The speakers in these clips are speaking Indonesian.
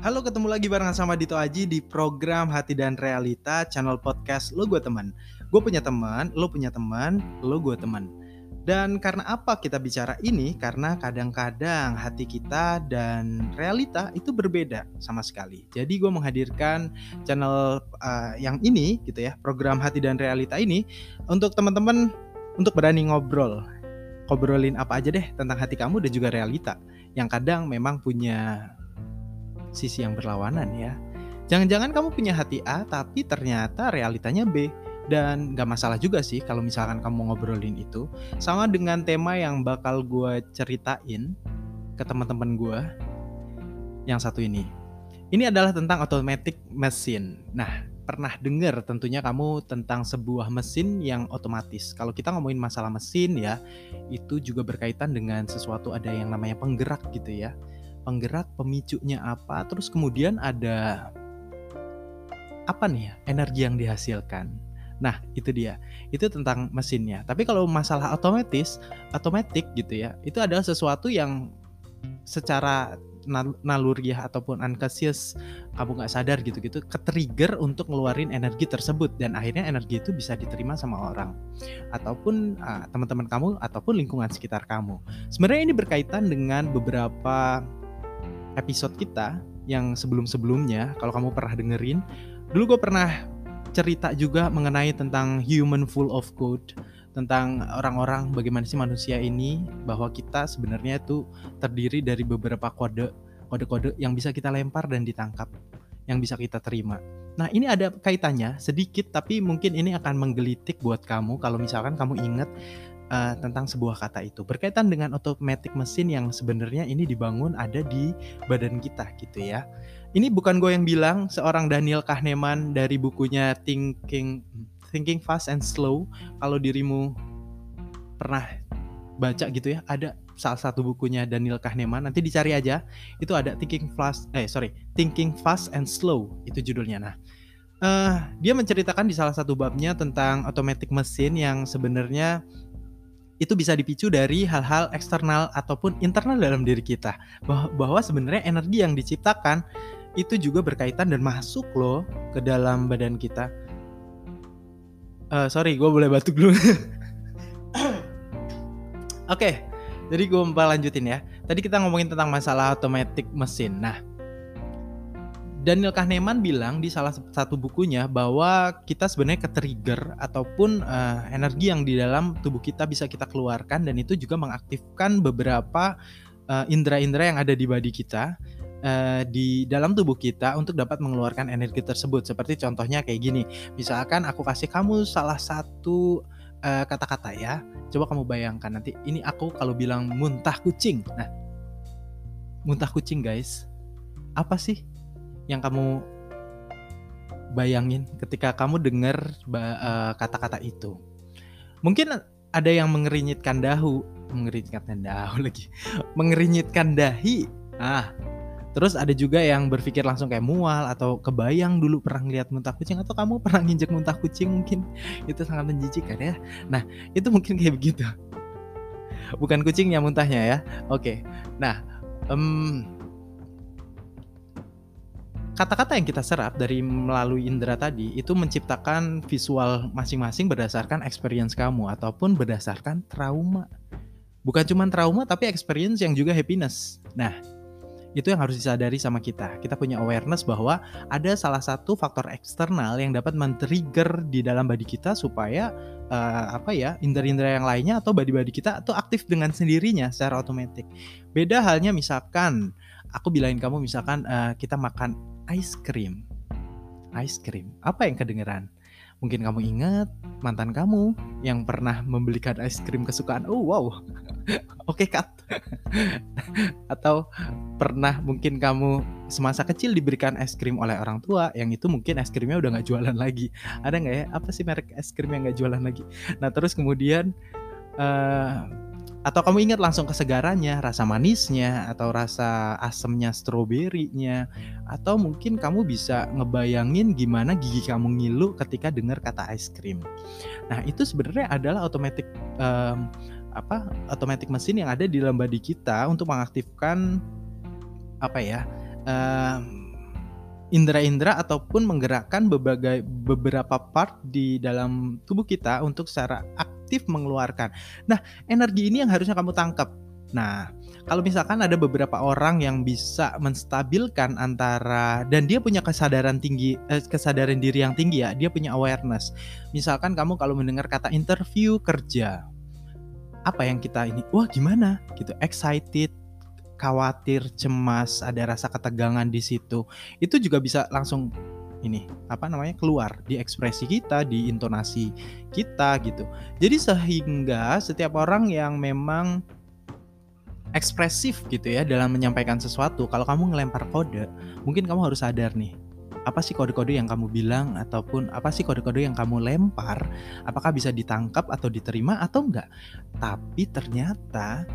Halo, ketemu lagi barengan sama Dito Aji di program Hati dan Realita channel podcast Lo Gue Teman. Gue punya teman, lo punya teman, lo gue teman. Dan karena apa kita bicara ini? Karena kadang-kadang hati kita dan realita itu berbeda sama sekali. Jadi gue menghadirkan channel uh, yang ini gitu ya, program Hati dan Realita ini untuk teman-teman untuk berani ngobrol. Ngobrolin apa aja deh tentang hati kamu dan juga realita yang kadang memang punya sisi yang berlawanan ya. Jangan-jangan kamu punya hati A tapi ternyata realitanya B dan gak masalah juga sih kalau misalkan kamu ngobrolin itu sama dengan tema yang bakal gue ceritain ke teman-teman gue yang satu ini. Ini adalah tentang automatic machine. Nah, pernah dengar tentunya kamu tentang sebuah mesin yang otomatis. Kalau kita ngomongin masalah mesin ya, itu juga berkaitan dengan sesuatu ada yang namanya penggerak gitu ya. Penggerak, pemicunya apa, terus kemudian ada apa nih ya, energi yang dihasilkan. Nah, itu dia. Itu tentang mesinnya. Tapi kalau masalah otomatis, otomatik gitu ya, itu adalah sesuatu yang secara naluriah ataupun unconscious kamu nggak sadar gitu-gitu ketrigger untuk ngeluarin energi tersebut dan akhirnya energi itu bisa diterima sama orang ataupun uh, teman-teman kamu ataupun lingkungan sekitar kamu. Sebenarnya ini berkaitan dengan beberapa episode kita yang sebelum-sebelumnya kalau kamu pernah dengerin dulu gue pernah cerita juga mengenai tentang human full of code tentang orang-orang bagaimana sih manusia ini bahwa kita sebenarnya itu terdiri dari beberapa kode kode-kode yang bisa kita lempar dan ditangkap yang bisa kita terima. Nah ini ada kaitannya sedikit tapi mungkin ini akan menggelitik buat kamu kalau misalkan kamu ingat uh, tentang sebuah kata itu. Berkaitan dengan automatic mesin yang sebenarnya ini dibangun ada di badan kita gitu ya. Ini bukan gue yang bilang, seorang Daniel Kahneman dari bukunya Thinking Thinking Fast and Slow kalau dirimu pernah baca gitu ya ada salah satu bukunya Daniel Kahneman. Nanti dicari aja itu ada Thinking Fast eh sorry Thinking Fast and Slow itu judulnya. Nah uh, dia menceritakan di salah satu babnya tentang automatic mesin yang sebenarnya itu bisa dipicu dari hal-hal eksternal ataupun internal dalam diri kita bahwa, bahwa sebenarnya energi yang diciptakan itu juga berkaitan dan masuk loh ke dalam badan kita Uh, sorry, gue boleh batuk dulu. Oke, okay, jadi gue lanjutin ya. Tadi kita ngomongin tentang masalah automatic mesin. Nah, Daniel Kahneman bilang di salah satu bukunya bahwa kita sebenarnya ke-trigger ataupun uh, energi yang di dalam tubuh kita bisa kita keluarkan dan itu juga mengaktifkan beberapa uh, indera-indera yang ada di body kita uh, di dalam tubuh kita untuk dapat mengeluarkan energi tersebut. Seperti contohnya kayak gini, misalkan aku kasih kamu salah satu eh, kata-kata ya, coba kamu bayangkan nanti ini aku kalau bilang muntah kucing. Nah, muntah kucing guys, apa sih yang kamu bayangin ketika kamu dengar uh, kata-kata itu? Mungkin ada yang mengerinyitkan dahu, mengerinyitkan dahu lagi, mengerinyitkan dahi. Ah, Terus ada juga yang berpikir langsung kayak mual atau kebayang dulu pernah ngeliat muntah kucing atau kamu pernah nginjek muntah kucing mungkin itu sangat menjijikkan ya. Nah itu mungkin kayak begitu. Bukan kucingnya muntahnya ya. Oke. Nah um, kata-kata yang kita serap dari melalui indera tadi itu menciptakan visual masing-masing berdasarkan experience kamu ataupun berdasarkan trauma. Bukan cuma trauma tapi experience yang juga happiness. Nah, itu yang harus disadari sama kita. Kita punya awareness bahwa ada salah satu faktor eksternal yang dapat men-trigger di dalam body kita supaya uh, apa ya indera-indera yang lainnya atau body-body kita itu aktif dengan sendirinya secara otomatis. Beda halnya misalkan aku bilangin kamu misalkan uh, kita makan ice cream. Ice cream. Apa yang kedengeran? Mungkin kamu ingat mantan kamu yang pernah membelikan es krim kesukaan. Oh wow, oke okay, cut. Atau pernah mungkin kamu semasa kecil diberikan es krim oleh orang tua yang itu mungkin es krimnya udah nggak jualan lagi. Ada nggak ya? Apa sih merek es krim yang nggak jualan lagi? Nah terus kemudian uh, atau kamu ingat langsung kesegarannya, rasa manisnya, atau rasa asemnya stroberinya, atau mungkin kamu bisa ngebayangin gimana gigi kamu ngilu ketika dengar kata ice cream. Nah itu sebenarnya adalah otomatis um, apa otomatis mesin yang ada di dalam body kita untuk mengaktifkan apa ya um, indera-indera ataupun menggerakkan berbagai beberapa part di dalam tubuh kita untuk secara mengeluarkan. Nah, energi ini yang harusnya kamu tangkap. Nah, kalau misalkan ada beberapa orang yang bisa menstabilkan antara dan dia punya kesadaran tinggi eh, kesadaran diri yang tinggi ya, dia punya awareness. Misalkan kamu kalau mendengar kata interview kerja, apa yang kita ini? Wah, gimana? Gitu, excited, khawatir, cemas, ada rasa ketegangan di situ. Itu juga bisa langsung ini apa namanya keluar di ekspresi kita, di intonasi kita gitu. Jadi sehingga setiap orang yang memang ekspresif gitu ya dalam menyampaikan sesuatu, kalau kamu ngelempar kode, mungkin kamu harus sadar nih, apa sih kode-kode yang kamu bilang ataupun apa sih kode-kode yang kamu lempar apakah bisa ditangkap atau diterima atau enggak tapi ternyata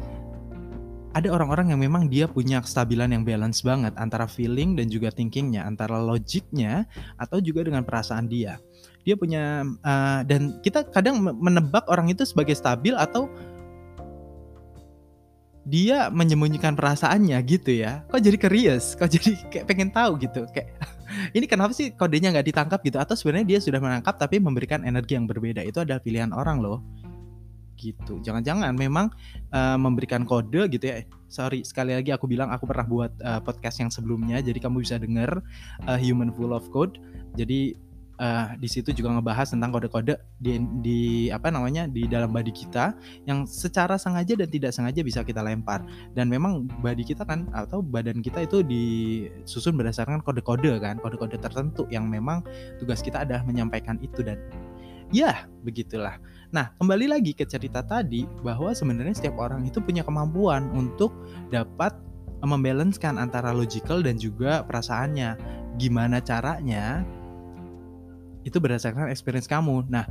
ada orang-orang yang memang dia punya kestabilan yang balance banget antara feeling dan juga thinkingnya, antara logiknya atau juga dengan perasaan dia. Dia punya uh, dan kita kadang menebak orang itu sebagai stabil atau dia menyembunyikan perasaannya gitu ya. Kok jadi curious? Kok jadi kayak pengen tahu gitu? Kayak ini kenapa sih kodenya nggak ditangkap gitu? Atau sebenarnya dia sudah menangkap tapi memberikan energi yang berbeda? Itu adalah pilihan orang loh gitu. Jangan-jangan memang uh, memberikan kode gitu ya. Sorry, sekali lagi aku bilang aku pernah buat uh, podcast yang sebelumnya, jadi kamu bisa dengar uh, Human Full of Code. Jadi uh, di situ juga ngebahas tentang kode-kode di, di apa namanya di dalam body kita yang secara sengaja dan tidak sengaja bisa kita lempar. Dan memang body kita kan atau badan kita itu disusun berdasarkan kode-kode kan, kode-kode tertentu yang memang tugas kita adalah menyampaikan itu dan ya begitulah Nah, kembali lagi ke cerita tadi bahwa sebenarnya setiap orang itu punya kemampuan untuk dapat membalancekan antara logical dan juga perasaannya. Gimana caranya? Itu berdasarkan experience kamu. Nah,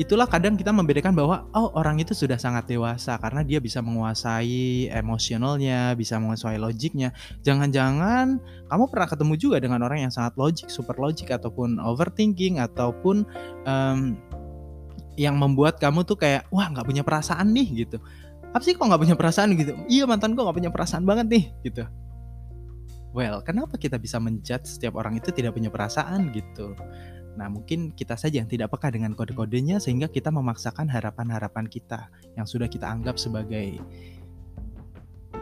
itulah kadang kita membedakan bahwa oh orang itu sudah sangat dewasa karena dia bisa menguasai emosionalnya, bisa menguasai logiknya. Jangan-jangan kamu pernah ketemu juga dengan orang yang sangat logik, super logik ataupun overthinking ataupun um, yang membuat kamu tuh kayak wah nggak punya perasaan nih gitu. Apa sih kok nggak punya perasaan? Gitu. Iya mantan gue nggak punya perasaan banget nih gitu. Well kenapa kita bisa menjudge setiap orang itu tidak punya perasaan gitu? Nah, mungkin kita saja yang tidak peka dengan kode-kodenya sehingga kita memaksakan harapan-harapan kita yang sudah kita anggap sebagai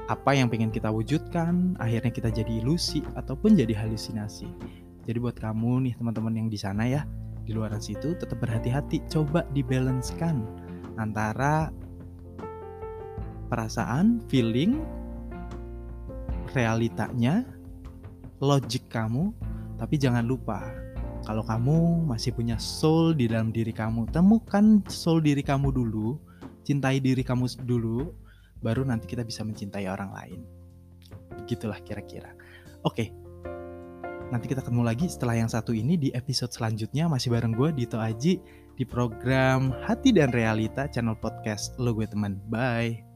apa yang pengen kita wujudkan, akhirnya kita jadi ilusi ataupun jadi halusinasi. Jadi buat kamu nih teman-teman yang di sana ya, di luar situ tetap berhati-hati. Coba dibalancekan antara perasaan feeling realitanya logik kamu tapi jangan lupa kalau kamu masih punya soul di dalam diri kamu temukan soul diri kamu dulu cintai diri kamu dulu baru nanti kita bisa mencintai orang lain. Begitulah kira-kira. Oke Nanti kita ketemu lagi setelah yang satu ini di episode selanjutnya masih bareng gue Dito Aji di program Hati dan Realita channel podcast Lo Gue Teman. Bye.